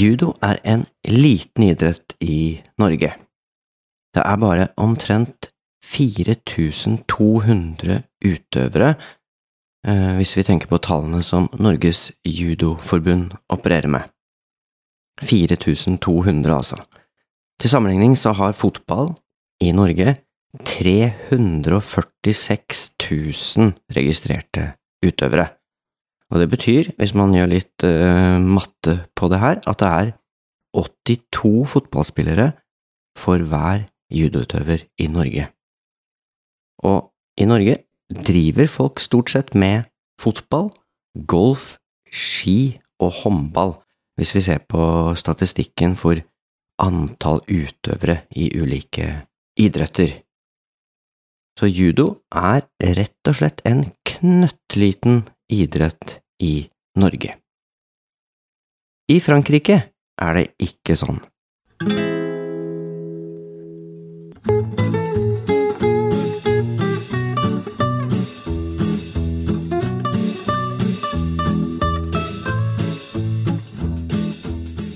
Judo er en liten idrett i Norge. Det er bare omtrent 4200 utøvere, eh, hvis vi tenker på tallene som Norges judoforbund opererer med. 4200, altså. Til sammenligning så har fotball i Norge 346 000 registrerte utøvere. Og det betyr, hvis man gjør litt uh, matte på det her, at det er 82 fotballspillere for hver judoutøver i Norge. Og i Norge driver folk stort sett med fotball, golf, ski og håndball, hvis vi ser på statistikken for antall utøvere i ulike idretter. Så judo er rett og slett en knøttliten idrett i Norge. I Frankrike er det ikke sånn.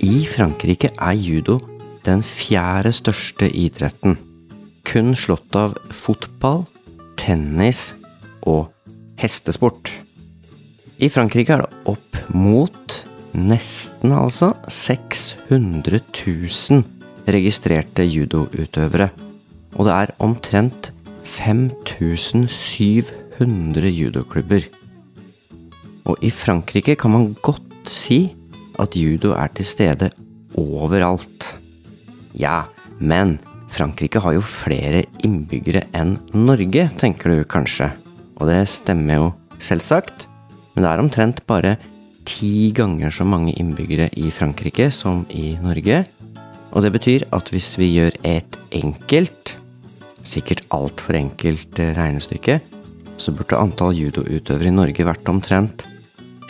I Frankrike er judo den fjerde største idretten, kun slått av fotball, tennis og hestesport. I Frankrike er det opp mot nesten altså 600 000 registrerte judoutøvere. Og det er omtrent 5700 judoklubber. Og i Frankrike kan man godt si at judo er til stede overalt. Ja, men Frankrike har jo flere innbyggere enn Norge, tenker du kanskje. Og det stemmer jo selvsagt. Men det er omtrent bare ti ganger så mange innbyggere i Frankrike som i Norge. Og det betyr at hvis vi gjør et enkelt, sikkert altfor enkelt regnestykke, så burde antall judoutøvere i Norge vært omtrent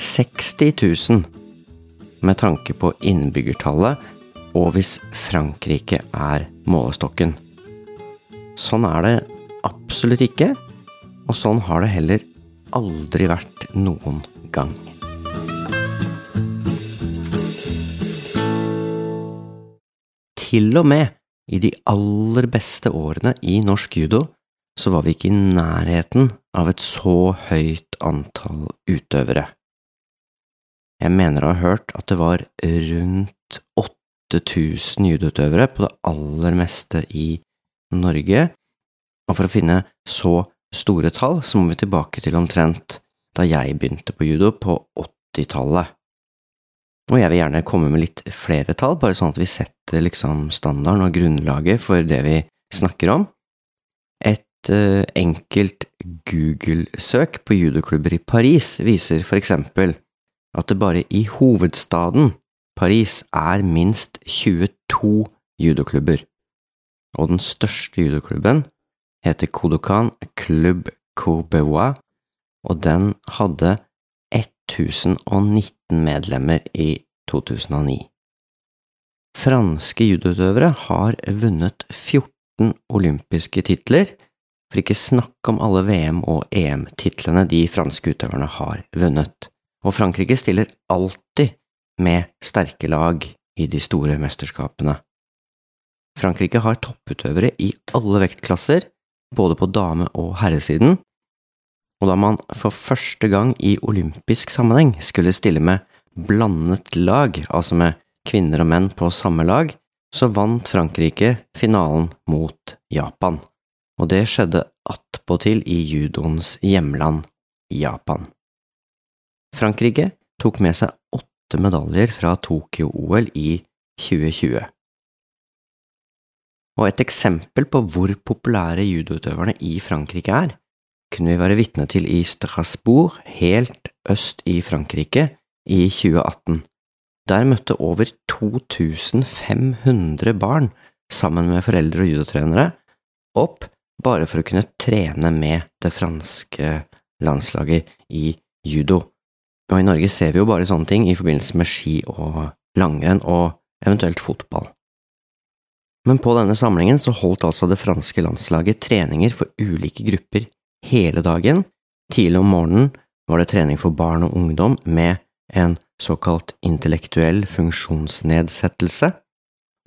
60 000, med tanke på innbyggertallet, og hvis Frankrike er målestokken. Sånn er det absolutt ikke, og sånn har det heller aldri vært noen gang. Til og med i de aller beste årene i norsk judo så var vi ikke i nærheten av et så høyt antall utøvere. Jeg mener å ha hørt at det var rundt 8000 judoutøvere på det aller meste i Norge, og for å finne så store tall, så må vi tilbake til omtrent da jeg begynte på judo på 80-tallet. Og jeg vil gjerne komme med litt flere tall, bare sånn at vi setter liksom standarden og grunnlaget for det vi snakker om. Et uh, enkelt Google-søk på judoklubber i Paris viser for eksempel at det bare i hovedstaden, Paris, er minst 22 judoklubber, og den største judoklubben heter Kodokan Club Courbevois, og den hadde 1019 medlemmer i 2009. Franske judoutøvere har vunnet 14 olympiske titler, for ikke snakk om alle VM- og EM-titlene de franske utøverne har vunnet. Og Frankrike stiller alltid med sterke lag i de store mesterskapene. Frankrike har topputøvere i alle vektklasser, både på dame- og herresiden, og da man for første gang i olympisk sammenheng skulle stille med blandet lag, altså med kvinner og menn på samme lag, så vant Frankrike finalen mot Japan, og det skjedde attpåtil i judoens hjemland, Japan. Frankrike tok med seg åtte medaljer fra Tokyo-OL i 2020. Og et eksempel på hvor populære judoutøverne i Frankrike er, kunne vi være vitne til i Strasbourg, helt øst i Frankrike, i 2018. Der møtte over 2500 barn, sammen med foreldre og judotrenere, opp bare for å kunne trene med det franske landslaget i judo. Og i Norge ser vi jo bare sånne ting i forbindelse med ski og langrenn og eventuelt fotball. Men på denne samlingen så holdt altså det franske landslaget treninger for ulike grupper hele dagen. Tidlig om morgenen var det trening for barn og ungdom med en såkalt intellektuell funksjonsnedsettelse,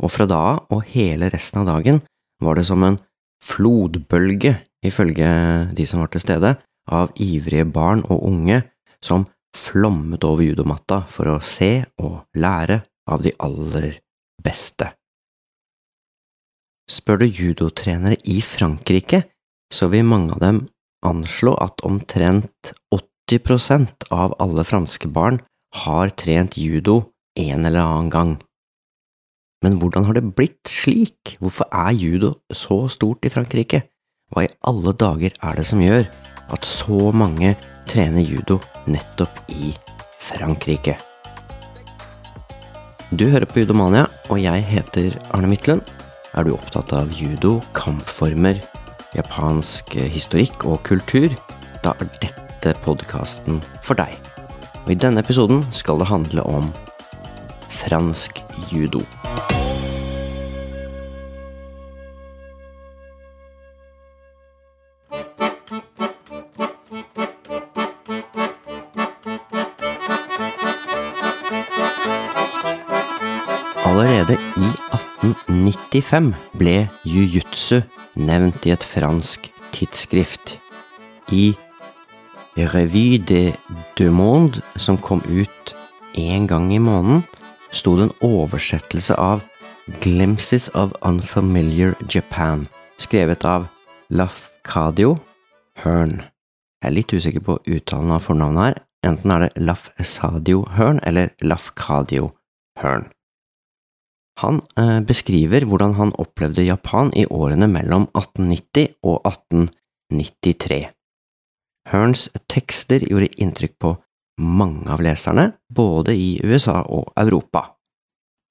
og fra da av og hele resten av dagen var det som en flodbølge, ifølge de som var til stede, av ivrige barn og unge som flommet over judomatta for å se og lære av de aller beste. Spør du judotrenere i Frankrike, så vil mange av dem anslå at omtrent 80% av alle franske barn har trent judo en eller annen gang. Men hvordan har det blitt slik? Hvorfor er judo så stort i Frankrike? Hva i alle dager er det som gjør at så mange trener judo nettopp i Frankrike? Du hører på Judomania, og jeg heter Arne Midtlund. Er du opptatt av judo, kampformer, japansk historikk og kultur, da er dette podkasten for deg. Og i denne episoden skal det handle om fransk judo. 1895 ble jiu-jitsu nevnt i et fransk tidsskrift. I Revue de Deux Monde, som kom ut én gang i måneden, sto det en oversettelse av Glimpses of Unfamiliar Japan, skrevet av Lafcadio Hearn. Jeg er litt usikker på uttalen av fornavnet her, enten er det Lafsadio Hearn eller Lafcadio Hearn. Han eh, beskriver hvordan han opplevde Japan i årene mellom 1890 og 1893. Hearns tekster gjorde inntrykk på mange av leserne, både i USA og Europa.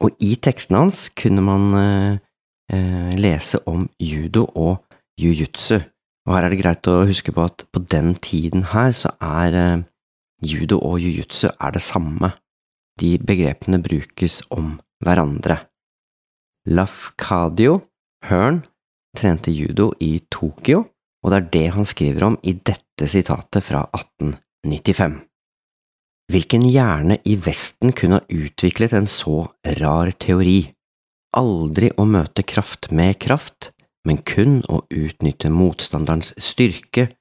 Og i tekstene hans kunne man eh, eh, lese om judo og jiu-jitsu, og her er det greit å huske på at på den tiden her så er eh, judo og jiu-jitsu det samme, de begrepene brukes om hverandre. Lafcadio Hearn trente judo i Tokyo, og det er det han skriver om i dette sitatet fra 1895. Hvilken hjerne i Vesten kunne ha utviklet en så rar teori? Aldri å møte kraft med kraft, men kun å utnytte motstanderens styrke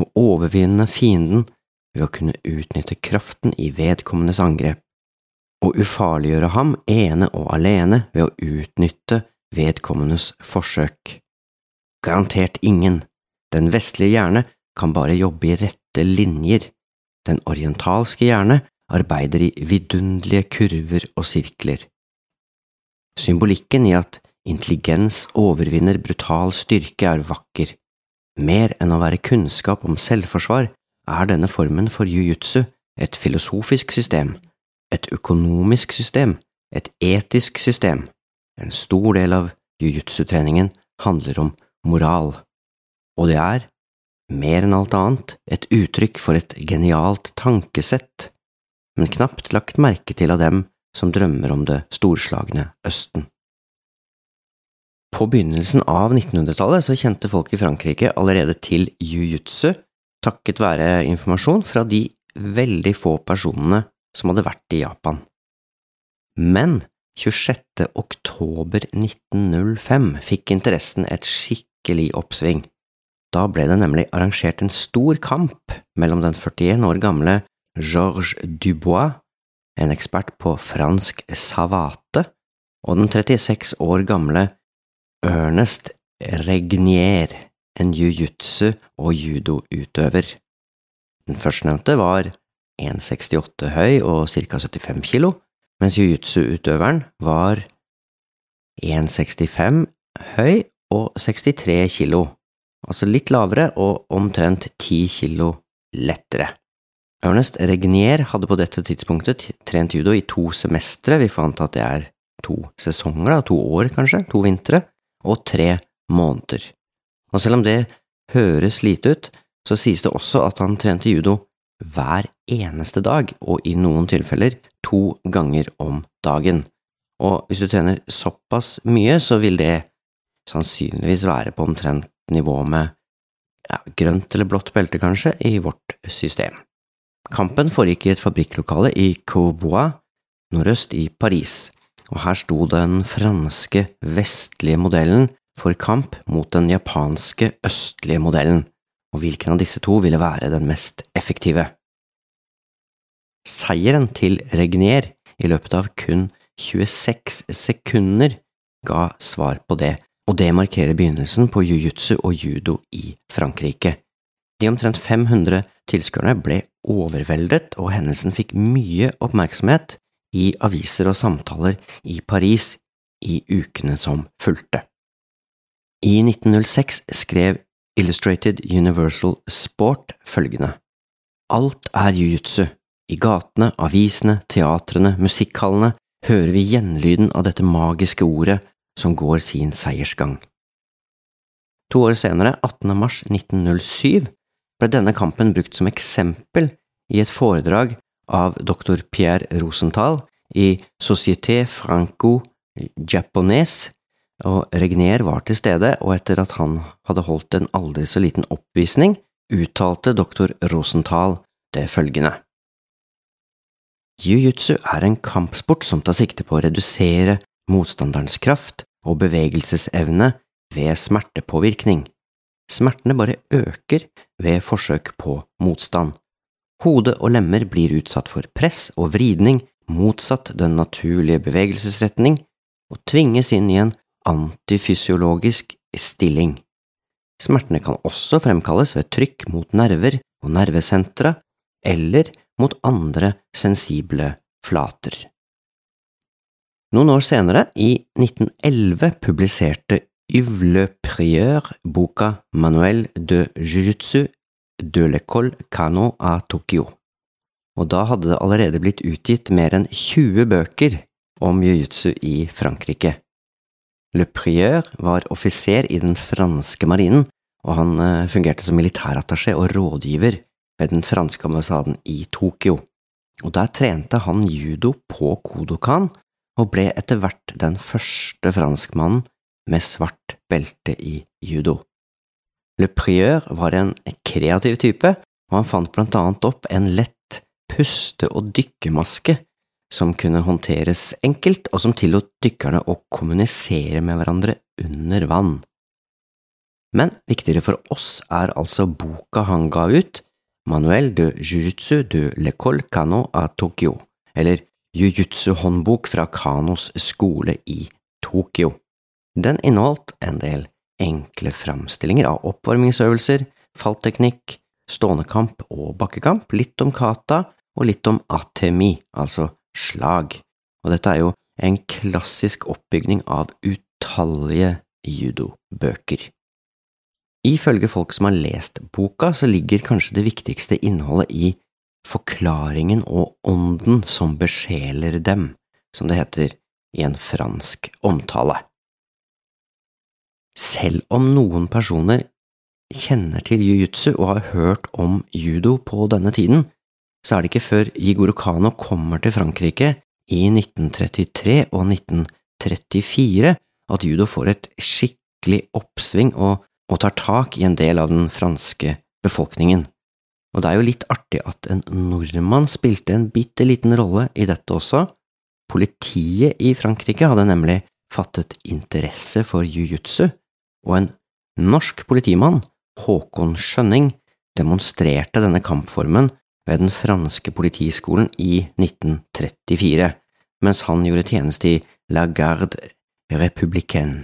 og overvinne fienden ved å kunne utnytte kraften i vedkommendes angrep og ufarliggjøre ham ene og alene ved å utnytte vedkommendes forsøk. Garantert ingen. Den vestlige hjerne kan bare jobbe i rette linjer. Den orientalske hjerne arbeider i vidunderlige kurver og sirkler. Symbolikken i at intelligens overvinner brutal styrke er vakker. Mer enn å være kunnskap om selvforsvar er denne formen for jiu-jitsu et filosofisk system et økonomisk system, et etisk system. En stor del av jiu-jitsu-treningen handler om moral, og det er, mer enn alt annet, et uttrykk for et genialt tankesett, men knapt lagt merke til av dem som drømmer om det storslagne Østen. På begynnelsen av 1900-tallet så kjente folk i Frankrike allerede til jiu-jitsu takket være informasjon fra de veldig få personene som hadde vært i Japan. Men 26. oktober 1905 fikk interessen et skikkelig oppsving. Da ble det nemlig arrangert en stor kamp mellom den 41 år gamle Georges Dubois, en ekspert på fransk savate, og den 36 år gamle Ernest Regnier, en jiu-jitsu- og judoutøver. Den førstnevnte var 1,68 høy og ca. 75 kilo, mens jiu-jitsu-utøveren var 1,65 høy og 63 kilo, altså litt lavere og omtrent 10 kilo lettere. Ernest Regnier hadde på dette tidspunktet trent judo i to semestre, vi fant at det er to sesonger, to år kanskje, to vintre, og tre måneder. Og selv om det høres lite ut, så sies det også at han trente judo hver eneste dag, og i noen tilfeller to ganger om dagen. Og hvis du trener såpass mye, så vil det sannsynligvis være på omtrent nivå med ja, grønt eller blått belte, kanskje, i vårt system. Kampen foregikk i et fabrikklokale i Cobois, nordøst i Paris, og her sto den franske vestlige modellen for kamp mot den japanske østlige modellen, og hvilken av disse to ville være den mest effektive. Seieren til Regnier i løpet av kun 26 sekunder ga svar på det, og det markerer begynnelsen på jiu-jitsu og judo i Frankrike. De omtrent 500 tilskuerne ble overveldet, og hendelsen fikk mye oppmerksomhet i aviser og samtaler i Paris i ukene som fulgte. I 1906 skrev Illustrated Universal Sport følgende Alt er jiu-jitsu. I gatene, avisene, teatrene, musikkhallene hører vi gjenlyden av dette magiske ordet som går sin seiersgang. To år senere, 18. mars 1907, ble denne kampen brukt som eksempel i et foredrag av dr. Pierre Rosenthal i Société Franco-Japonaise, og Regnier var til stede, og etter at han hadde holdt en aldri så liten oppvisning, uttalte dr. Rosenthal det følgende. Jiu-jitsu er en kampsport som tar sikte på å redusere motstanderens kraft og bevegelsesevne ved smertepåvirkning. Smertene bare øker ved forsøk på motstand. Hode og lemmer blir utsatt for press og vridning motsatt den naturlige bevegelsesretning og tvinges inn i en antifysiologisk stilling. Smertene kan også fremkalles ved trykk mot nerver og nervesentra eller mot andre sensible flater. Noen år senere, i 1911, publiserte Yves Le Prieur boka Manuel de Jiu-Jitsu de l'école Kano à Tokyo, og da hadde det allerede blitt utgitt mer enn 20 bøker om jiu-jitsu i Frankrike. Le Prieur var offiser i den franske marinen, og han eh, fungerte som militærattaché og rådgiver ved den franske ambassaden i Tokyo. Og der trente han judo på Kodokan, og ble etter hvert den første franskmannen med svart belte i judo. Le Prieur var en kreativ type, og han fant blant annet opp en lett puste- og dykkemaske som kunne håndteres enkelt, og som tillot dykkerne å kommunisere med hverandre under vann. Men viktigere for oss er altså boka han ga ut, Manuel de Jujutsu de l'école Kano à Tokyo, eller Jujutsu-håndbok fra Kanos skole i Tokyo. Den inneholdt en del enkle framstillinger av oppvarmingsøvelser, fallteknikk, stående kamp og bakkekamp, litt om kata og litt om atemi, altså slag, og dette er jo en klassisk oppbygning av utallige judobøker. Ifølge folk som har lest boka, så ligger kanskje det viktigste innholdet i forklaringen og ånden som besjeler dem, som det heter i en fransk omtale. Selv om noen personer kjenner til jiu-jitsu og har hørt om judo på denne tiden, så er det ikke før Jigoro kommer til Frankrike i 1933 og 1934 at judo får et skikkelig oppsving og, og tar tak i en del av den franske befolkningen. Og det er jo litt artig at en nordmann spilte en bitte liten rolle i dette også. Politiet i Frankrike hadde nemlig fattet interesse for jiu-jitsu, og en norsk politimann, Håkon Skjønning, demonstrerte denne kampformen ved den franske politiskolen i 1934, mens han gjorde tjeneste i La Garde Républicaine.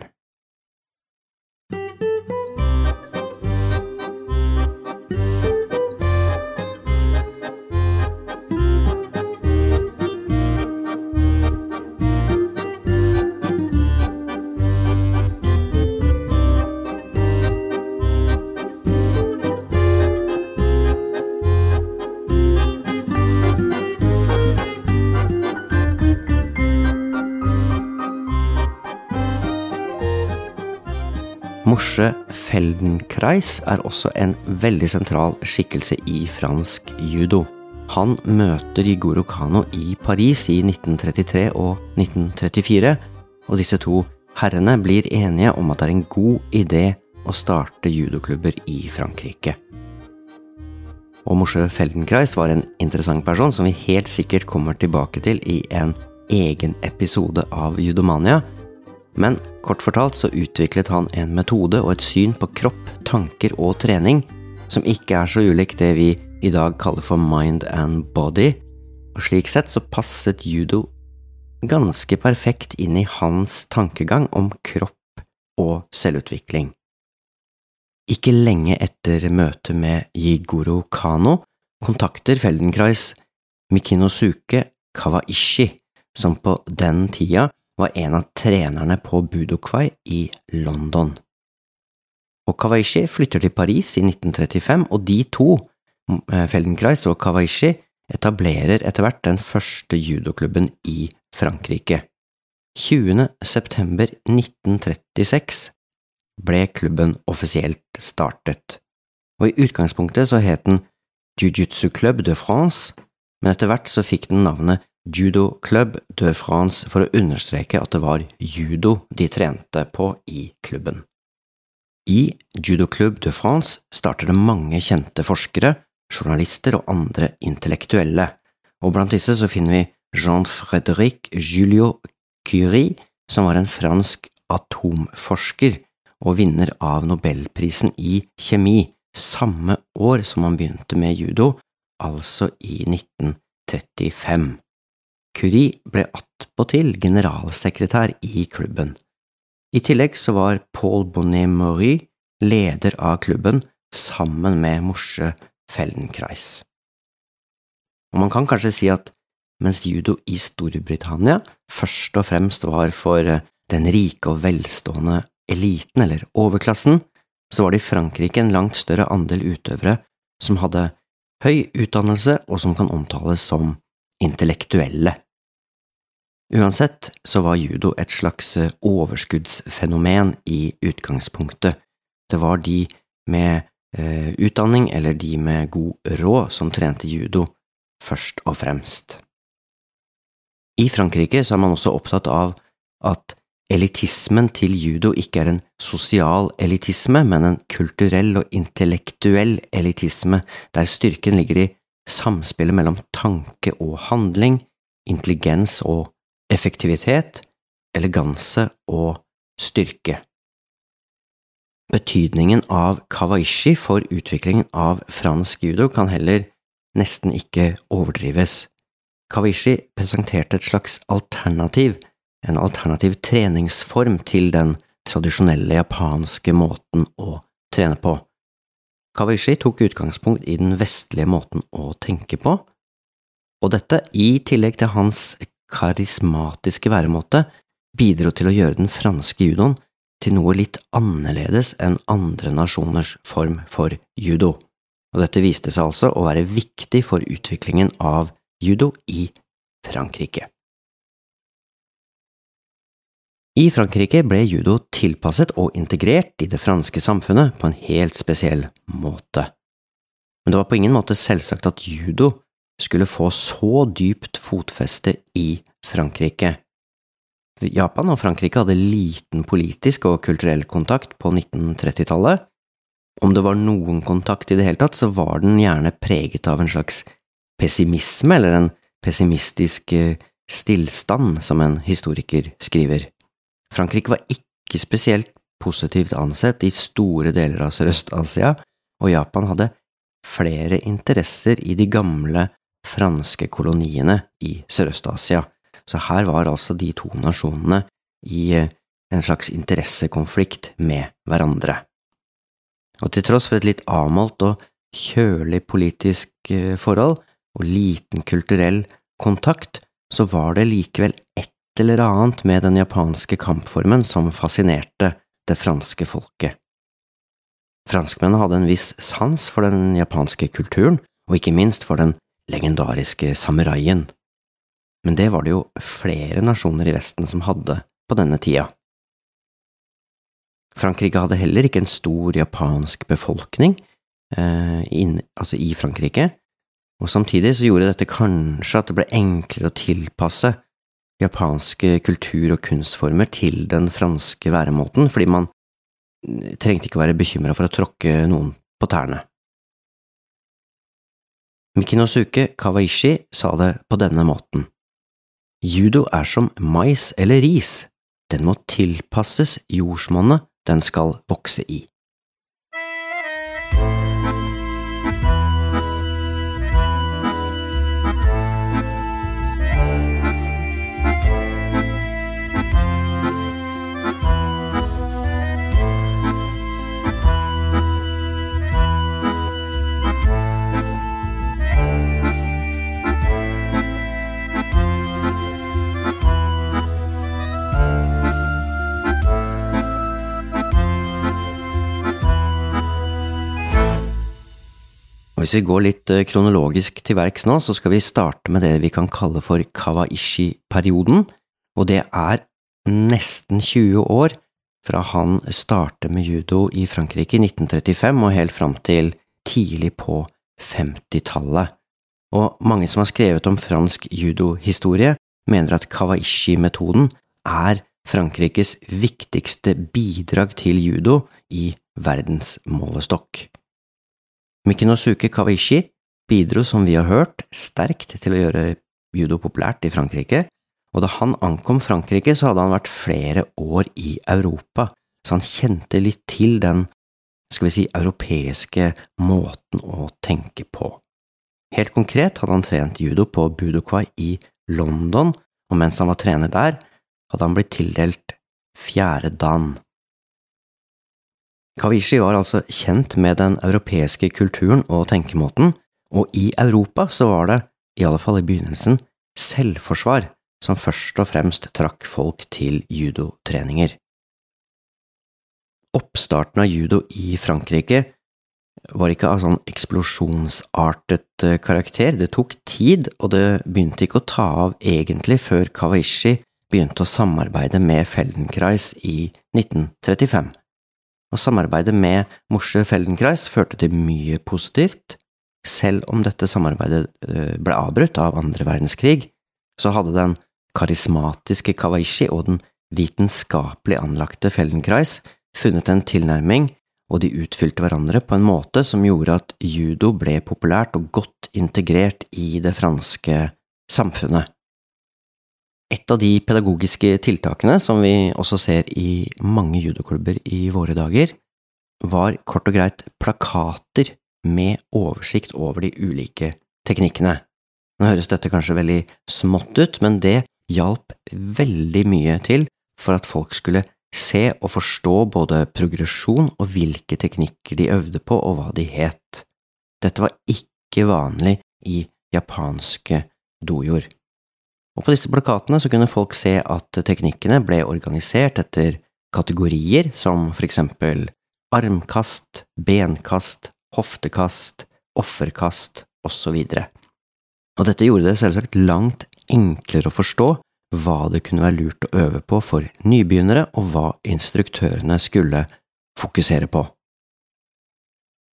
Moshe Feldenkreis er også en veldig sentral skikkelse i fransk judo. Han møter Jigoro Kano i Paris i 1933 og 1934, og disse to herrene blir enige om at det er en god idé å starte judoklubber i Frankrike. og Moshe Feldenkreis var en interessant person som vi helt sikkert kommer tilbake til i en egen episode av Judomania. Men kort fortalt så utviklet han en metode og et syn på kropp, tanker og trening som ikke er så ulikt det vi i dag kaller for mind and body, og slik sett så passet judo ganske perfekt inn i hans tankegang om kropp og selvutvikling. Ikke lenge etter møtet med Jigoro Kano kontakter Feldenkrais Mikinosuke Kawaishi, som på den tida var en av trenerne på Budokwai i London. Og Kawaishi flytter til Paris i 1935, og de to, Feldenkreis og Kawaishi, etablerer etter hvert den første judoklubben i Frankrike. 20. september 1936 ble klubben offisielt startet, og i utgangspunktet så het den Jiu-Jitsu Club de France, men etter hvert så fikk den navnet Judo Club de France for å understreke at det var judo de trente på i klubben. I Judo Club de France starter det mange kjente forskere, journalister og andre intellektuelle, og blant disse så finner vi Jean-Frédéric Julio Curie, som var en fransk atomforsker og vinner av nobelprisen i kjemi samme år som han begynte med judo, altså i 1935. Curie ble attpåtil generalsekretær i klubben. I tillegg så var Paul Bonnet-Maury leder av klubben sammen med Morse Feldenkreis. Og man kan kanskje si at mens judo i Storbritannia først og fremst var for den rike og velstående eliten, eller overklassen, så var det i Frankrike en langt større andel utøvere som hadde høy utdannelse og som kan omtales som intellektuelle. Uansett så var judo et slags eh, overskuddsfenomen i utgangspunktet. Det var de med eh, utdanning eller de med god råd som trente judo, først og fremst. I Frankrike så er man også opptatt av at elitismen til judo ikke er en sosial elitisme, men en kulturell og intellektuell elitisme, der styrken ligger i samspillet mellom tanke og handling, intelligens og effektivitet, eleganse og styrke. Betydningen av kawaishi for utviklingen av fransk judo kan heller nesten ikke overdrives. Kawishi presenterte et slags alternativ, en alternativ treningsform til den tradisjonelle japanske måten å trene på. Kawishi tok utgangspunkt i den vestlige måten å tenke på, og dette, i tillegg til hans karismatiske væremåte, bidro til å gjøre den franske judoen til noe litt annerledes enn andre nasjoners form for judo, og dette viste seg altså å være viktig for utviklingen av judo i Frankrike. I Frankrike ble judo tilpasset og integrert i det franske samfunnet på en helt spesiell måte. Men det var på ingen måte selvsagt at judo skulle få så dypt fotfeste i Frankrike. Japan og Frankrike hadde liten politisk og kulturell kontakt på 1930-tallet. Om det var noen kontakt i det hele tatt, så var den gjerne preget av en slags pessimisme, eller en pessimistisk eh, stillstand, som en historiker skriver. Frankrike var ikke spesielt positivt ansett i store deler av Sørøst-Asia, og Japan hadde flere interesser i de gamle franske koloniene i Sørøst-Asia, så her var altså de to nasjonene i eh, en slags interessekonflikt med hverandre. Og til tross for et litt avmålt og kjølig politisk eh, forhold, og liten kulturell kontakt, så var det likevel et eller annet med den japanske kampformen som fascinerte det franske folket. Franskmennene hadde en viss sans for den japanske kulturen, og ikke minst for den legendariske samuraien. Men det var det jo flere nasjoner i Vesten som hadde på denne tida. Frankrike hadde heller ikke en stor japansk befolkning eh, inn, altså i Frankrike, og samtidig så gjorde dette kanskje at det ble enklere å tilpasse japanske kultur- og kunstformer til den franske væremåten, fordi man trengte ikke være bekymra for å tråkke noen på tærne. Mikinosuke Kawaishi sa det på denne måten. Judo er som mais eller ris, den må tilpasses jordsmonnet den skal vokse i. Og Hvis vi går litt eh, kronologisk til verks nå, så skal vi starte med det vi kan kalle for Kawaishi-perioden, og det er nesten 20 år fra han starter med judo i Frankrike i 1935 og helt fram til tidlig på 50-tallet. Og mange som har skrevet om fransk judohistorie, mener at Kawaishi-metoden er Frankrikes viktigste bidrag til judo i verdensmålestokk. Mikinosuke Kawishi bidro, som vi har hørt, sterkt til å gjøre judo populært i Frankrike, og da han ankom Frankrike, så hadde han vært flere år i Europa, så han kjente litt til den, skal vi si, europeiske måten å tenke på. Helt konkret hadde han trent judo på Budokwai i London, og mens han var trener der, hadde han blitt tildelt fjerde dan. Kawishi var altså kjent med den europeiske kulturen og tenkemåten, og i Europa så var det, i alle fall i begynnelsen, selvforsvar som først og fremst trakk folk til judotreninger. Oppstarten av judo i Frankrike var ikke av sånn eksplosjonsartet eh, karakter, det tok tid, og det begynte ikke å ta av egentlig før Kawaishi begynte å samarbeide med Feldenkreis i 1935 og samarbeidet med Morse Feldenkreis førte til mye positivt. Selv om dette samarbeidet eh, ble avbrutt av andre verdenskrig, så hadde den karismatiske Kawaishi og den vitenskapelig anlagte Feldenkreis funnet en tilnærming, og de utfylte hverandre på en måte som gjorde at judo ble populært og godt integrert i det franske samfunnet. Et av de pedagogiske tiltakene som vi også ser i mange judoklubber i våre dager, var kort og greit plakater med oversikt over de ulike teknikkene. Nå høres dette kanskje veldig smått ut, men det hjalp veldig mye til for at folk skulle se og forstå både progresjon og hvilke teknikker de øvde på og hva de het. Dette var ikke vanlig i japanske dojoer. Og på disse plakatene så kunne folk se at teknikkene ble organisert etter kategorier som for eksempel armkast, benkast, hoftekast, offerkast osv. Og dette gjorde det selvsagt langt enklere å forstå hva det kunne være lurt å øve på for nybegynnere, og hva instruktørene skulle fokusere på.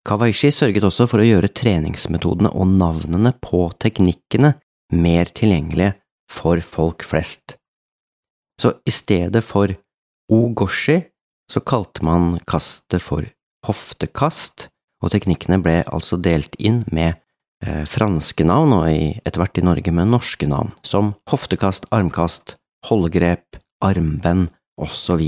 Kawaishi sørget også for å gjøre treningsmetodene og navnene på teknikkene mer tilgjengelige for folk flest. Så i stedet for ogoshi så kalte man kastet for hoftekast, og teknikkene ble altså delt inn med eh, franske navn, og etter hvert i Norge med norske navn, som hoftekast, armkast, holdgrep, armbend osv.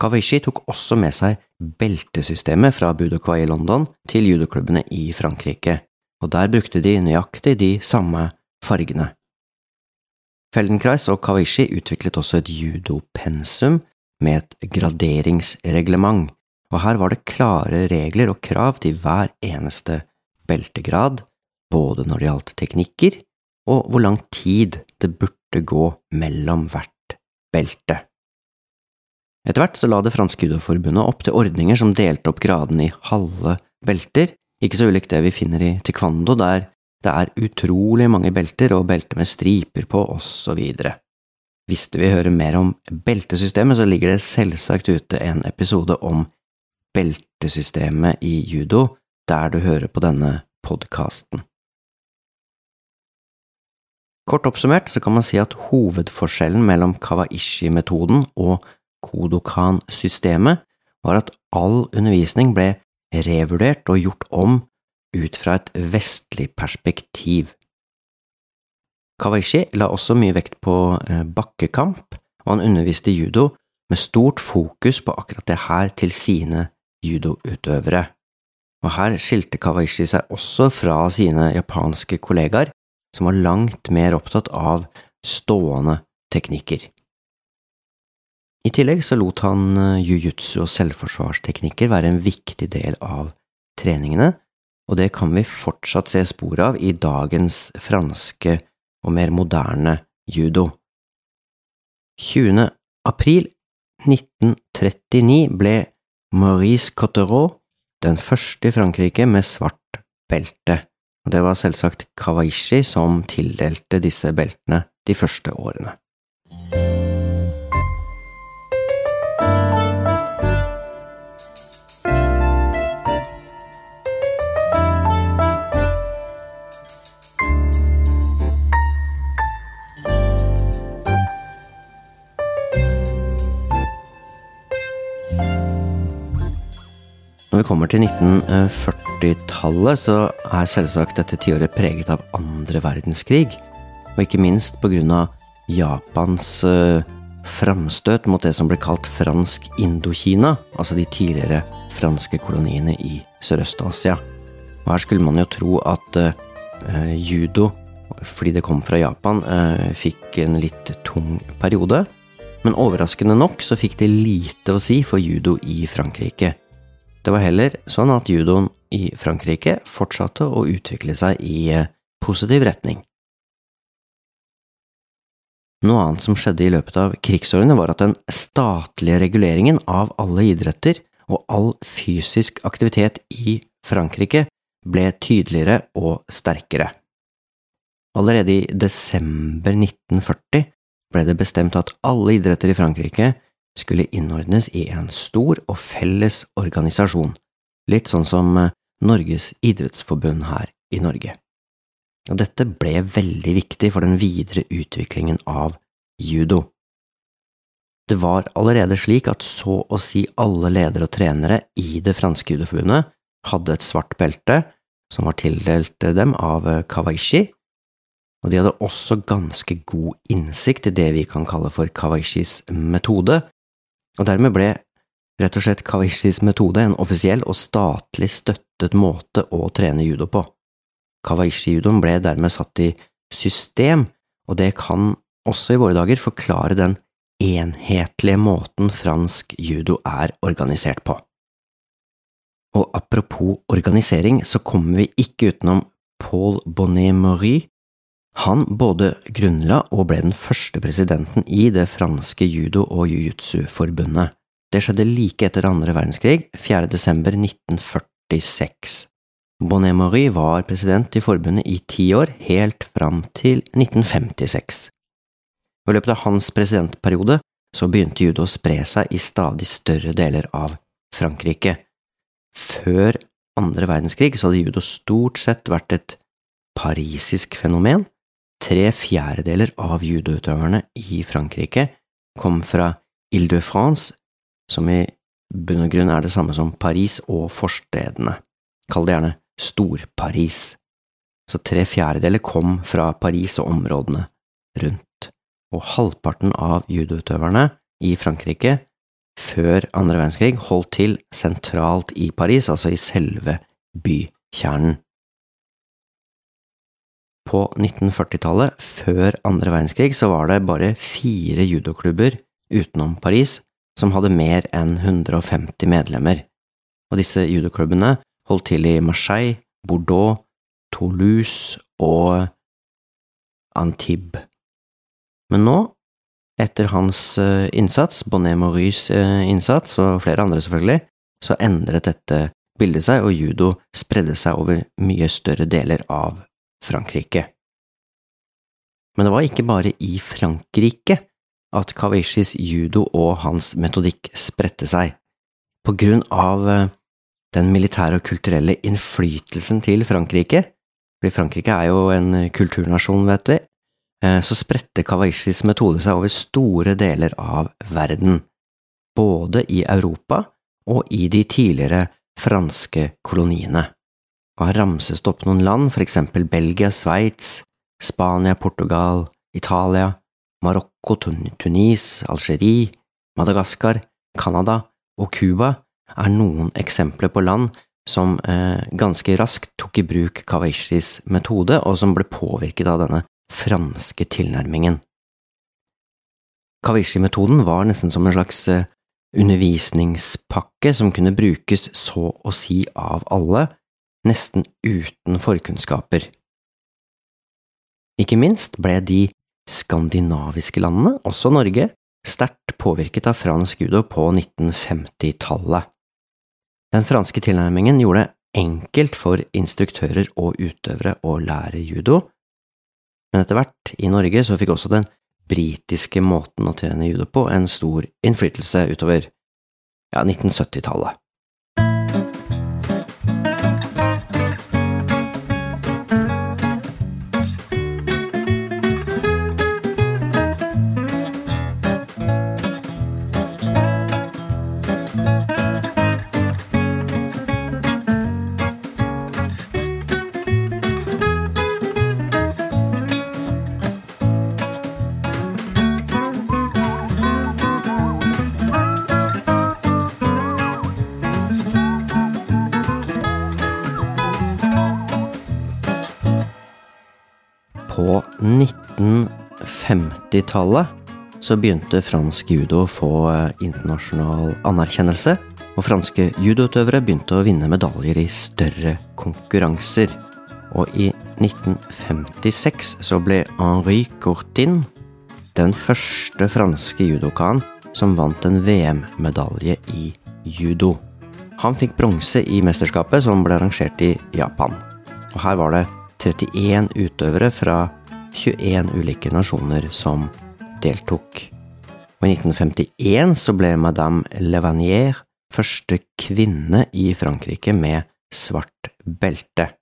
Kawishi tok også med seg beltesystemet fra Budokwa i London til judoklubbene i Frankrike, og der brukte de nøyaktig de samme fargene. Feldenkreis og Kawishi utviklet også et judopensum med et graderingsreglement, og her var det klare regler og krav til hver eneste beltegrad, både når det gjaldt teknikker og hvor lang tid det burde gå mellom hvert belte. Etter hvert så la det franske judoforbundet opp til ordninger som delte opp gradene i halve belter, ikke så ulikt det vi finner i taekwondo, der det er utrolig mange belter og belter med striper på, osv. Hvis du vil høre mer om beltesystemet, så ligger det selvsagt ute en episode om beltesystemet i judo, der du hører på denne podkasten. Kort oppsummert så kan man si at hovedforskjellen mellom Kawaishi-metoden og Kodokan-systemet var at all undervisning ble revurdert og gjort om ut fra et vestlig perspektiv. Kawaishi la også mye vekt på eh, bakkekamp, og han underviste judo med stort fokus på akkurat det her til sine judoutøvere. Og her skilte Kawaishi seg også fra sine japanske kollegaer, som var langt mer opptatt av stående teknikker. I tillegg så lot han eh, jiu-jitsu og selvforsvarsteknikker være en viktig del av treningene, og det kan vi fortsatt se spor av i dagens franske og mer moderne judo. 20. april 1939 ble Maurice Cottereau den første i Frankrike med svart belte, og det var selvsagt Kawaishi som tildelte disse beltene de første årene. Vi kommer til 1940-tallet, så er selvsagt dette tiåret preget av andre verdenskrig, og ikke minst av Japans uh, framstøt mot det som ble kalt fransk Indokina, altså de tidligere franske koloniene i Sørøst-Asia. Og her skulle man jo tro at uh, judo, fordi det kom fra Japan, uh, fikk en litt tung periode. Men overraskende nok så fikk det lite å si for judo i Frankrike. Det var heller sånn at judoen i Frankrike fortsatte å utvikle seg i eh, positiv retning. Noe annet som skjedde i løpet av krigsårene, var at den statlige reguleringen av alle idretter og all fysisk aktivitet i Frankrike ble tydeligere og sterkere. Allerede i desember 1940 ble det bestemt at alle idretter i Frankrike skulle innordnes i en stor og felles organisasjon, litt sånn som eh, Norges idrettsforbund her i Norge. Og dette ble veldig viktig for den videre utviklingen av judo. Det var allerede slik at så å si alle ledere og trenere i det franske judoforbundet hadde et svart belte som var tildelt dem av eh, Kawaishi, og de hadde også ganske god innsikt i det vi kan kalle for Kawaishis metode, og dermed ble rett og slett Kawaishis metode en offisiell og statlig støttet måte å trene judo på. Kawaishi-judoen ble dermed satt i system, og det kan også i våre dager forklare den enhetlige måten fransk judo er organisert på. Og apropos organisering, så kommer vi ikke utenom Paul Bonnet-Marie, han både grunnla og ble den første presidenten i det franske judo- og jiu-jitsu-forbundet. Det skjedde like etter andre verdenskrig, 4. desember 1946. Bonnet-Marie var president i forbundet i ti år, helt fram til 1956. I løpet av hans presidentperiode så begynte judo å spre seg i stadig større deler av Frankrike. Før andre verdenskrig så hadde judo stort sett vært et parisisk fenomen, Tre fjerdedeler av judoutøverne i Frankrike kom fra Ile-de-France, som i bunn og grunn er det samme som Paris og forstedene. Kall det gjerne Stor-Paris. Så tre fjerdedeler kom fra Paris og områdene rundt, og halvparten av judoutøverne i Frankrike før andre verdenskrig holdt til sentralt i Paris, altså i selve bykjernen på 1940-tallet, før andre verdenskrig, så var det bare fire judoklubber utenom Paris som hadde mer enn 150 medlemmer, og disse judoklubbene holdt til i Marseille, Bordeaux, Toulouse og Antibes. Men nå, etter hans eh, innsats, Bonnet Maurys eh, innsats, og flere andre selvfølgelig, så endret dette bildet seg, og judo spredde seg over mye større deler av Frankrike. Men det var ikke bare i Frankrike at Kawishis judo og hans metodikk spredte seg. På grunn av eh, den militære og kulturelle innflytelsen til Frankrike, fordi Frankrike er jo en kulturnasjon, vet vi, eh, så spredte Kawishis metode seg over store deler av verden, både i Europa og i de tidligere franske koloniene. Og her ramses opp noen land, for eksempel Belgia, Sveits, Spania, Portugal, Italia, Marokko, Tunis, Algerie, Madagaskar, Canada og Cuba er noen eksempler på land som eh, ganske raskt tok i bruk Kawashis metode, og som ble påvirket av denne franske tilnærmingen. Kawashi-metoden var nesten som en slags eh, undervisningspakke som kunne brukes så å si av alle, nesten uten forkunnskaper. Ikke minst ble de skandinaviske landene, også Norge, sterkt påvirket av fransk judo på 1950-tallet. Den franske tilnærmingen gjorde det enkelt for instruktører og utøvere å lære judo, men etter hvert i Norge så fikk også den britiske måten å trene judo på en stor innflytelse utover ja, 1970-tallet. 1950-tallet så begynte fransk judo å få eh, internasjonal anerkjennelse, og franske judoutøvere begynte å vinne medaljer i større konkurranser. Og i 1956 så ble Henri Courtin den første franske judokaen som vant en VM-medalje i judo. Han fikk bronse i mesterskapet som ble arrangert i Japan. Og her var det 31 utøvere fra 21 ulike nasjoner som deltok. Og I 1951 så ble Madame Levanier første kvinne i Frankrike med svart belte.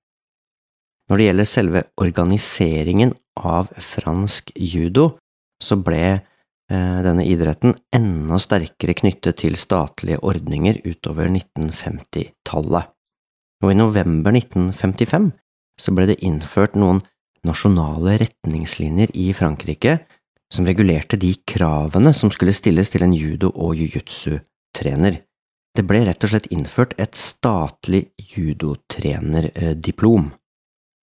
Når det gjelder selve organiseringen av fransk judo, så ble eh, denne idretten enda sterkere knyttet til statlige ordninger utover 1950-tallet. Og i november 1955 så ble det innført noen nasjonale retningslinjer i Frankrike som regulerte de kravene som skulle stilles til en judo- og jiu-jitsu-trener. Det ble rett og slett innført et statlig judotrenerdiplom.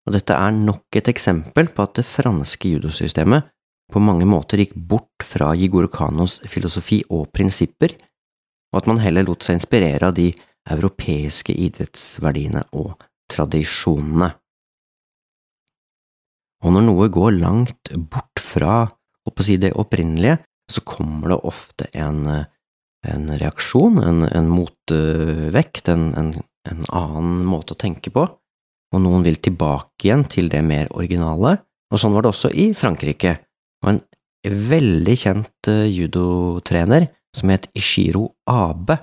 Og dette er nok et eksempel på at det franske judosystemet på mange måter gikk bort fra Jigoro Kanos filosofi og prinsipper, og at man heller lot seg inspirere av de europeiske idrettsverdiene og tradisjonene. Og når noe går langt bort fra si, det opprinnelige, så kommer det ofte en, en reaksjon, en, en motvekt, en, en, en, annen måte å tenke på, og noen vil tilbake igjen til det mer originale, og sånn var det også i Frankrike. Og en veldig kjent uh, judotrener som het Ishiro Abe,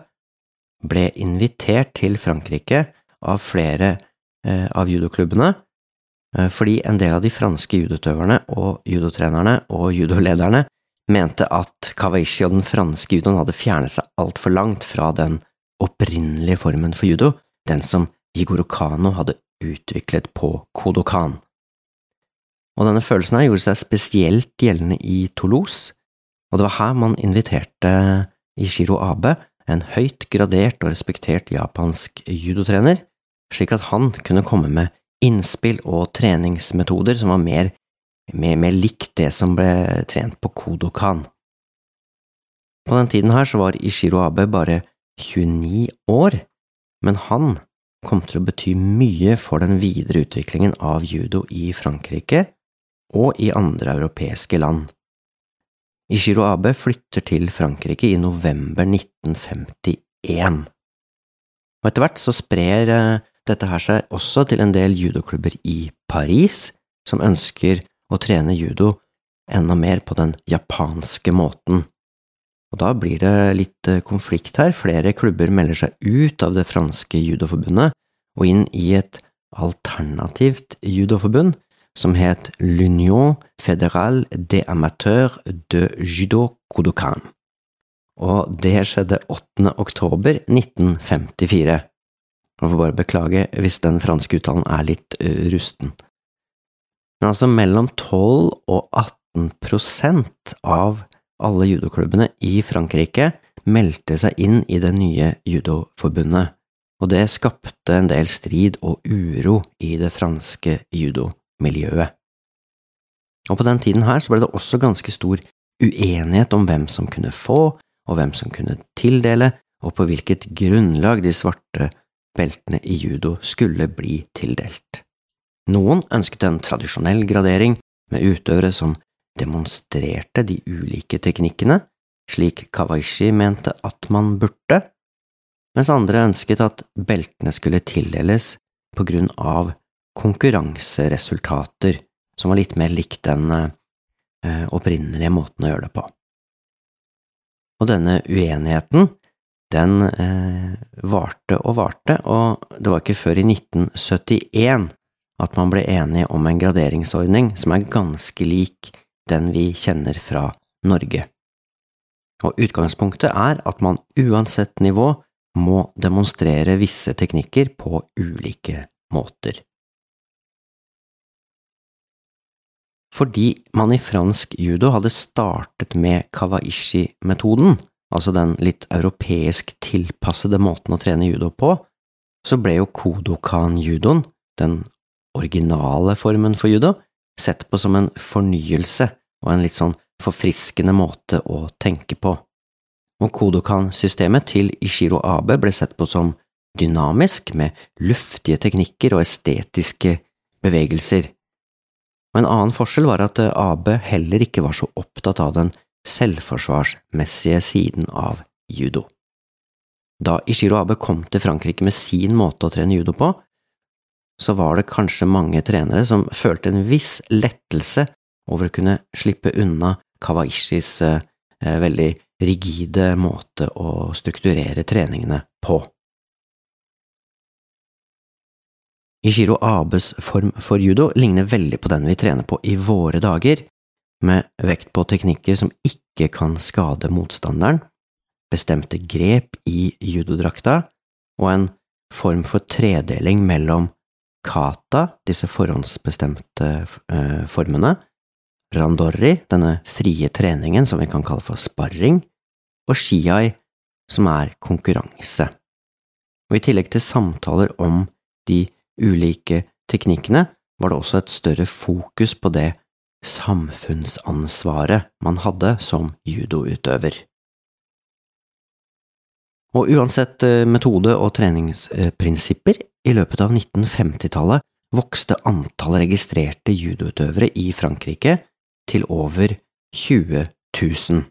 ble invitert til Frankrike av flere uh, av judoklubbene. Eh, fordi en del av de franske judotøverne og judotrenerne og judolederne mente at Kawaishi og den franske judoen hadde fjernet seg altfor langt fra den opprinnelige formen for judo, den som Jigoro Kano hadde utviklet på Kodokan. Og denne følelsen her gjorde seg spesielt gjeldende i Toulouse, og det var her man inviterte Ishiro Abe, en høyt gradert og respektert japansk judotrener, slik at han kunne komme med innspill og treningsmetoder som var mer, mer, mer likt det som ble trent på Kodokan. På den tiden her så var Ishiro Abe bare 29 år, men han kom til å bety mye for den videre utviklingen av judo i Frankrike og i andre europeiske land. Ishiro Abe flytter til Frankrike i november 1951. Og etter hvert så sprer eh, dette her seg også til en del judoklubber i Paris, som ønsker å trene judo enda mer på den japanske måten. Og da blir det litt eh, konflikt her, flere klubber melder seg ut av det franske judoforbundet og inn i et alternativt judoforbund som het L'Union Fédérale des Amateurs de Judo Kodokan. Og det skjedde 8. oktober 1954. Man får bare beklage hvis den franske uttalen er litt uh, rusten. Men altså mellom 12 og 18 prosent av alle judoklubbene i Frankrike meldte seg inn i det nye judoforbundet, og det skapte en del strid og uro i det franske judomiljøet. Og på den tiden her så ble det også ganske stor uenighet om hvem som kunne få, og hvem som kunne tildele, og på hvilket grunnlag de svarte beltene i judo skulle bli tildelt. Noen ønsket en tradisjonell gradering med utøvere som demonstrerte de ulike teknikkene, slik Kawaishi mente at man burde, mens andre ønsket at beltene skulle tildeles på grunn av konkurranseresultater, som var litt mer likt den eh, opprinnelige måten å gjøre det på. Og denne uenigheten, den eh, varte og varte, og det var ikke før i 1971 at man ble enige om en graderingsordning som er ganske lik den vi kjenner fra Norge. Og utgangspunktet er at man uansett nivå må demonstrere visse teknikker på ulike måter. Fordi man i fransk judo hadde startet med kawaishi-metoden, altså den litt europeisk tilpassede måten å trene judo på, så ble jo kodokan-judoen, den originale formen for judo, sett på som en fornyelse og en litt sånn forfriskende måte å tenke på. Og Kodokan-systemet til Ishiro Abe ble sett på som dynamisk, med luftige teknikker og estetiske bevegelser. Og en annen forskjell var at Abe heller ikke var så opptatt av den selvforsvarsmessige siden av judo. Da Ishiro Abe kom til Frankrike med sin måte å trene judo på, så var det kanskje mange trenere som følte en viss lettelse over å kunne slippe unna Kawaishis eh, veldig rigide måte å strukturere treningene på. Ishiro Abes form for judo ligner veldig på den vi trener på i våre dager, med vekt på teknikker som ikke kan skade motstanderen, bestemte grep i judodrakta og en form for tredeling mellom kata, disse forhåndsbestemte eh, formene, randori, denne frie treningen som vi kan kalle for sparring, og shiai, som er konkurranse. Og I tillegg til samtaler om de ulike teknikkene, var det også et større fokus på det samfunnsansvaret man hadde som judoutøver. Og uansett eh, metode og treningsprinsipper, i løpet av 1950-tallet vokste antall registrerte judoutøvere i Frankrike til over 20 000.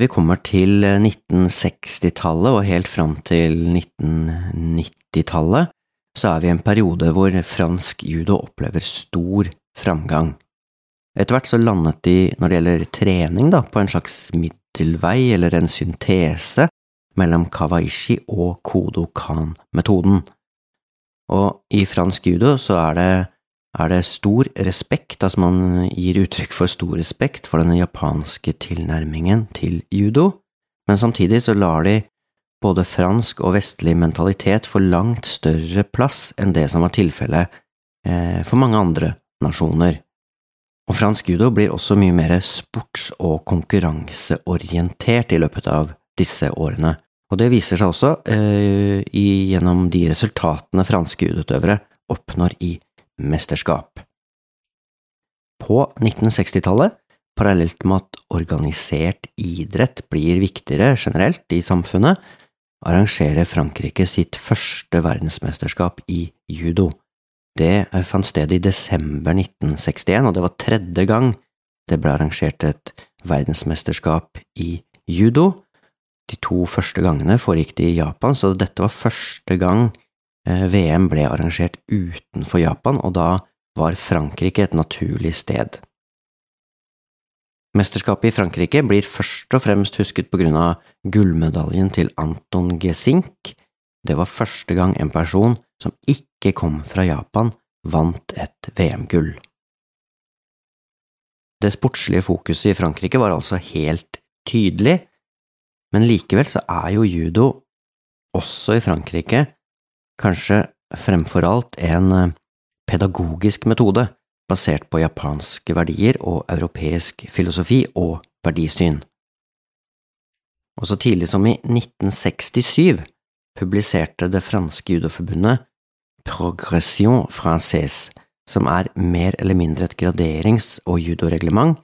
Vi kommer til 1960-tallet og helt fram til 1990-tallet, så er vi i en periode hvor fransk judo opplever stor framgang. Etter hvert så landet de, når det gjelder trening, da, på en slags middelvei eller en syntese mellom kawaishi og kodokan-metoden. Og i fransk judo så er det er det stor respekt, altså man gir uttrykk for stor respekt for den japanske tilnærmingen til judo, men samtidig så lar de både fransk og vestlig mentalitet få langt større plass enn det som var tilfellet eh, for mange andre nasjoner. Og fransk judo blir også mye mer sports- og konkurranseorientert i løpet av disse årene, og det viser seg også eh, gjennom de resultatene franske judoutøvere oppnår i mesterskap. På 1960-tallet, parallelt med at organisert idrett blir viktigere generelt i samfunnet, arrangerer Frankrike sitt første verdensmesterskap i judo. Det fant sted i desember 1961, og det var tredje gang det ble arrangert et verdensmesterskap i judo. De to første gangene foregikk det i Japan, så dette var første gang VM ble arrangert utenfor Japan, og da var Frankrike et naturlig sted. Mesterskapet i Frankrike blir først og fremst husket på grunn av gullmedaljen til Anton Gesink. Det var første gang en person som ikke kom fra Japan, vant et VM-gull. Det sportslige fokuset i Frankrike var altså helt tydelig, men likevel så er jo judo, også i Frankrike, kanskje fremfor alt en eh, pedagogisk metode basert på japanske verdier og europeisk filosofi og verdisyn. Og så tidlig som i 1967 publiserte det franske judoforbundet Progression Française, som er mer eller mindre et graderings- og judoreglement,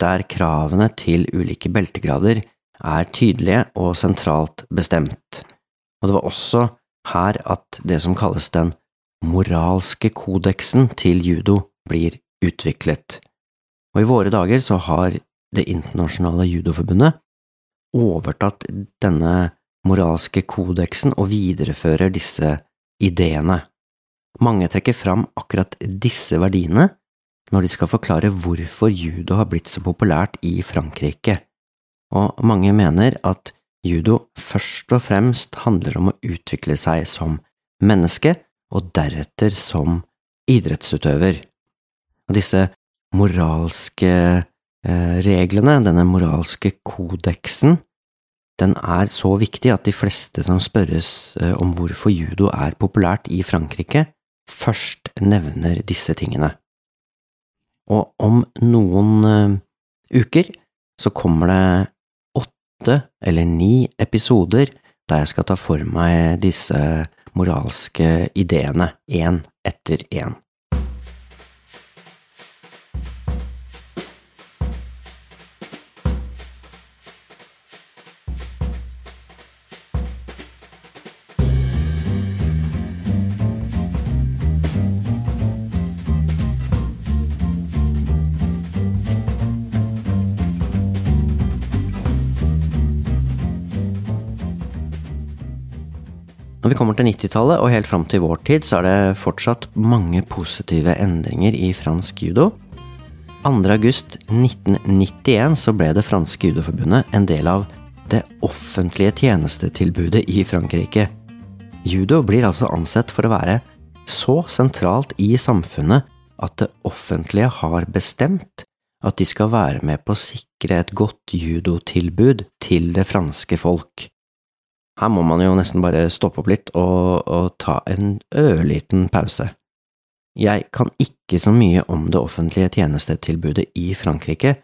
der kravene til ulike beltegrader er tydelige og sentralt bestemt, og det var også her at det som kalles den moralske kodeksen til judo blir utviklet, og i våre dager så har Det internasjonale judoforbundet overtatt denne moralske kodeksen og viderefører disse ideene. Mange trekker fram akkurat disse verdiene når de skal forklare hvorfor judo har blitt så populært i Frankrike og mange mener at judo først og fremst handler om å utvikle seg som menneske, og deretter som idrettsutøver. Og disse moralske eh, reglene, denne moralske kodeksen, den er så viktig at de fleste som spørres eh, om hvorfor judo er populært i Frankrike, først nevner disse tingene. Og om noen eh, uker så kommer det åtte eller ni episoder der jeg skal ta for meg disse moralske ideene én etter én. Når vi kommer til 90-tallet og helt fram til vår tid, så er det fortsatt mange positive endringer i fransk judo. 2.8.1991 så ble det franske judoforbundet en del av det offentlige tjenestetilbudet i Frankrike. Judo blir altså ansett for å være så sentralt i samfunnet at det offentlige har bestemt at de skal være med på å sikre et godt judotilbud til det franske folk. Her må man jo nesten bare stoppe opp litt og, og ta en ørliten pause. Jeg kan ikke så mye om det offentlige tjenestetilbudet i Frankrike,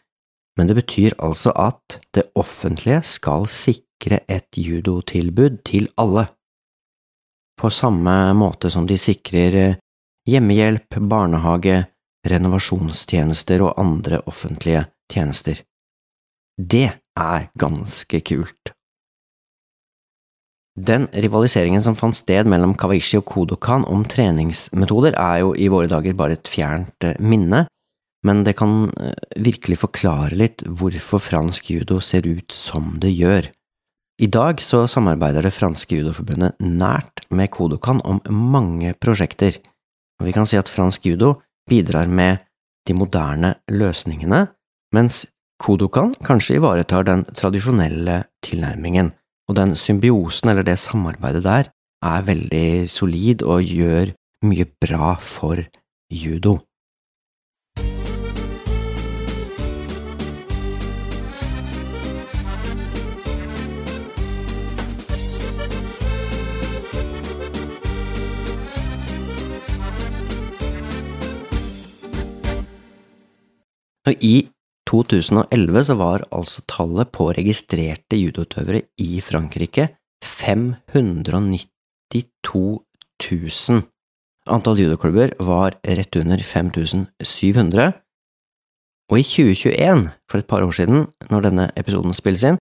men det betyr altså at det offentlige skal sikre et judotilbud til alle. På samme måte som de sikrer eh, hjemmehjelp, barnehage, renovasjonstjenester og andre offentlige tjenester. Det er ganske kult den rivaliseringen som fant sted mellom Kawaishi og Kodokan om treningsmetoder, er jo i våre dager bare et fjernt eh, minne, men det kan eh, virkelig forklare litt hvorfor fransk judo ser ut som det gjør. I dag så samarbeider det franske judoforbundet nært med Kodokan om mange prosjekter, og vi kan si at fransk judo bidrar med de moderne løsningene, mens Kodokan kanskje ivaretar den tradisjonelle tilnærmingen. Og den symbiosen, eller det samarbeidet der, er veldig solid og gjør mye bra for judo. Og I 2011 så var altså tallet på registrerte judoutøvere i Frankrike 592 000. Antall judoklubber var rett under 5700. Og i 2021, for et par år siden, når denne episoden spilles inn,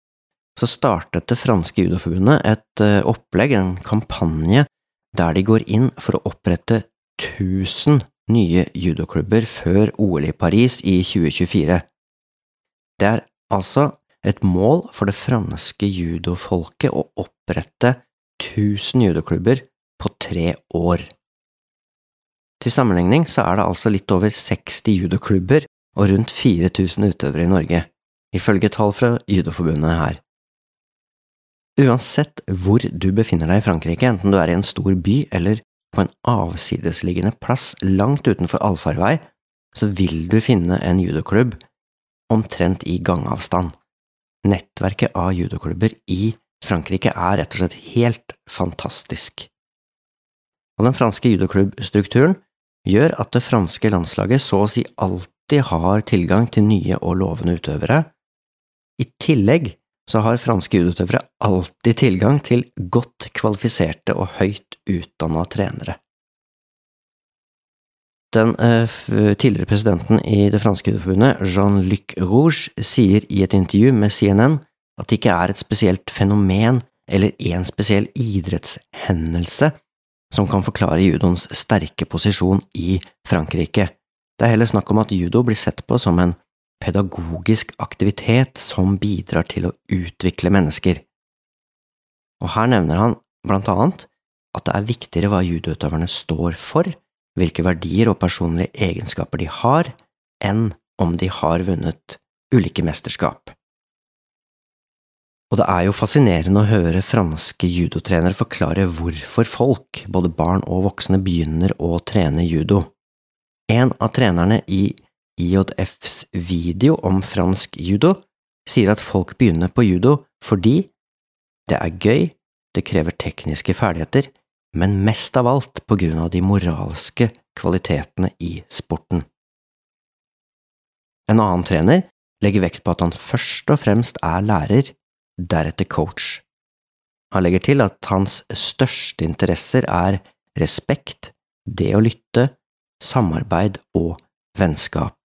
så startet det franske judoforbundet et eh, opplegg, en kampanje, der de går inn for å opprette 1000 nye judoklubber før OL i Paris i 2024. Det er altså et mål for det franske judofolket å opprette 1000 judoklubber på tre år. Til sammenligning så er det altså litt over 60 judoklubber og rundt 4000 utøvere i Norge, ifølge tall fra Judoforbundet her. Uansett hvor du befinner deg i Frankrike, enten du er i en stor by eller på en avsidesliggende plass langt utenfor allfarvei, så vil du finne en judoklubb omtrent i gangavstand. Nettverket av judoklubber i Frankrike er rett og slett helt fantastisk. Og den franske judoklubbstrukturen gjør at det franske landslaget så å si alltid har tilgang til nye og lovende utøvere. I tillegg så har franske judoutøvere alltid tilgang til godt kvalifiserte og høyt utdanna trenere. Den uh, tidligere presidenten i det franske judoforbundet, Jean-Luc Rouge, sier i et intervju med CNN at det ikke er et spesielt fenomen eller en spesiell idrettshendelse som kan forklare judoens sterke posisjon i Frankrike. Det er heller snakk om at judo blir sett på som en pedagogisk aktivitet som bidrar til å utvikle mennesker. Og her nevner han blant annet at det er viktigere hva judoutøverne står for, hvilke verdier og personlige egenskaper de har, enn om de har vunnet ulike mesterskap. Og det er jo fascinerende å høre franske judotrenere forklare hvorfor folk, både barn og voksne, begynner å trene judo. En av trenerne i IJFs video om fransk judo sier at folk begynner på judo fordi det er gøy, det krever tekniske ferdigheter, men mest av alt på grunn av de moralske kvalitetene i sporten. En annen trener legger vekt på at han først og fremst er lærer, deretter coach. Han legger til at hans største interesser er respekt, det å lytte, samarbeid og vennskap.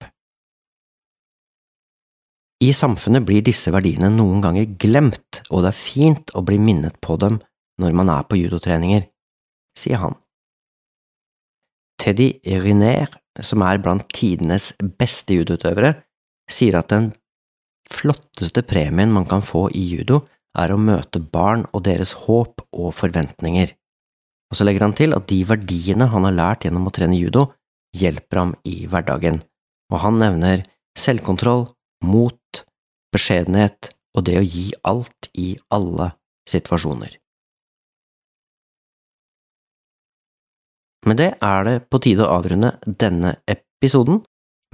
I samfunnet blir disse verdiene noen ganger glemt, og det er fint å bli minnet på dem når man er på judotreninger, sier han. Teddy Ryner, som er blant tidenes beste judoutøvere, sier at den flotteste premien man kan få i judo, er å møte barn og deres håp og forventninger. Og så legger han til at de verdiene han har lært gjennom å trene judo, hjelper ham i hverdagen, og han nevner selvkontroll, mot, beskjedenhet og det å gi alt i alle situasjoner. Med det er det på tide å avrunde denne episoden,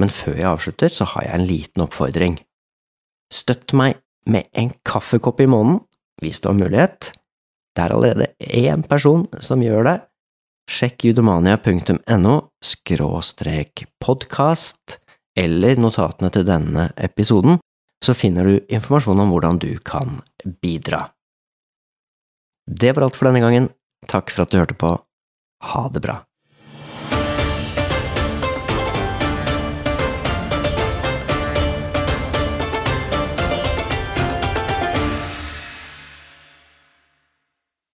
men før jeg avslutter, så har jeg en liten oppfordring. Støtt meg med en kaffekopp i måneden, hvis du har mulighet. Det er allerede én person som gjør det. Sjekk judomania.no skråstrek podkast eller notatene til denne episoden, så finner du informasjon om hvordan du kan bidra. Det var alt for denne gangen. Takk for at du hørte på. Ha det bra.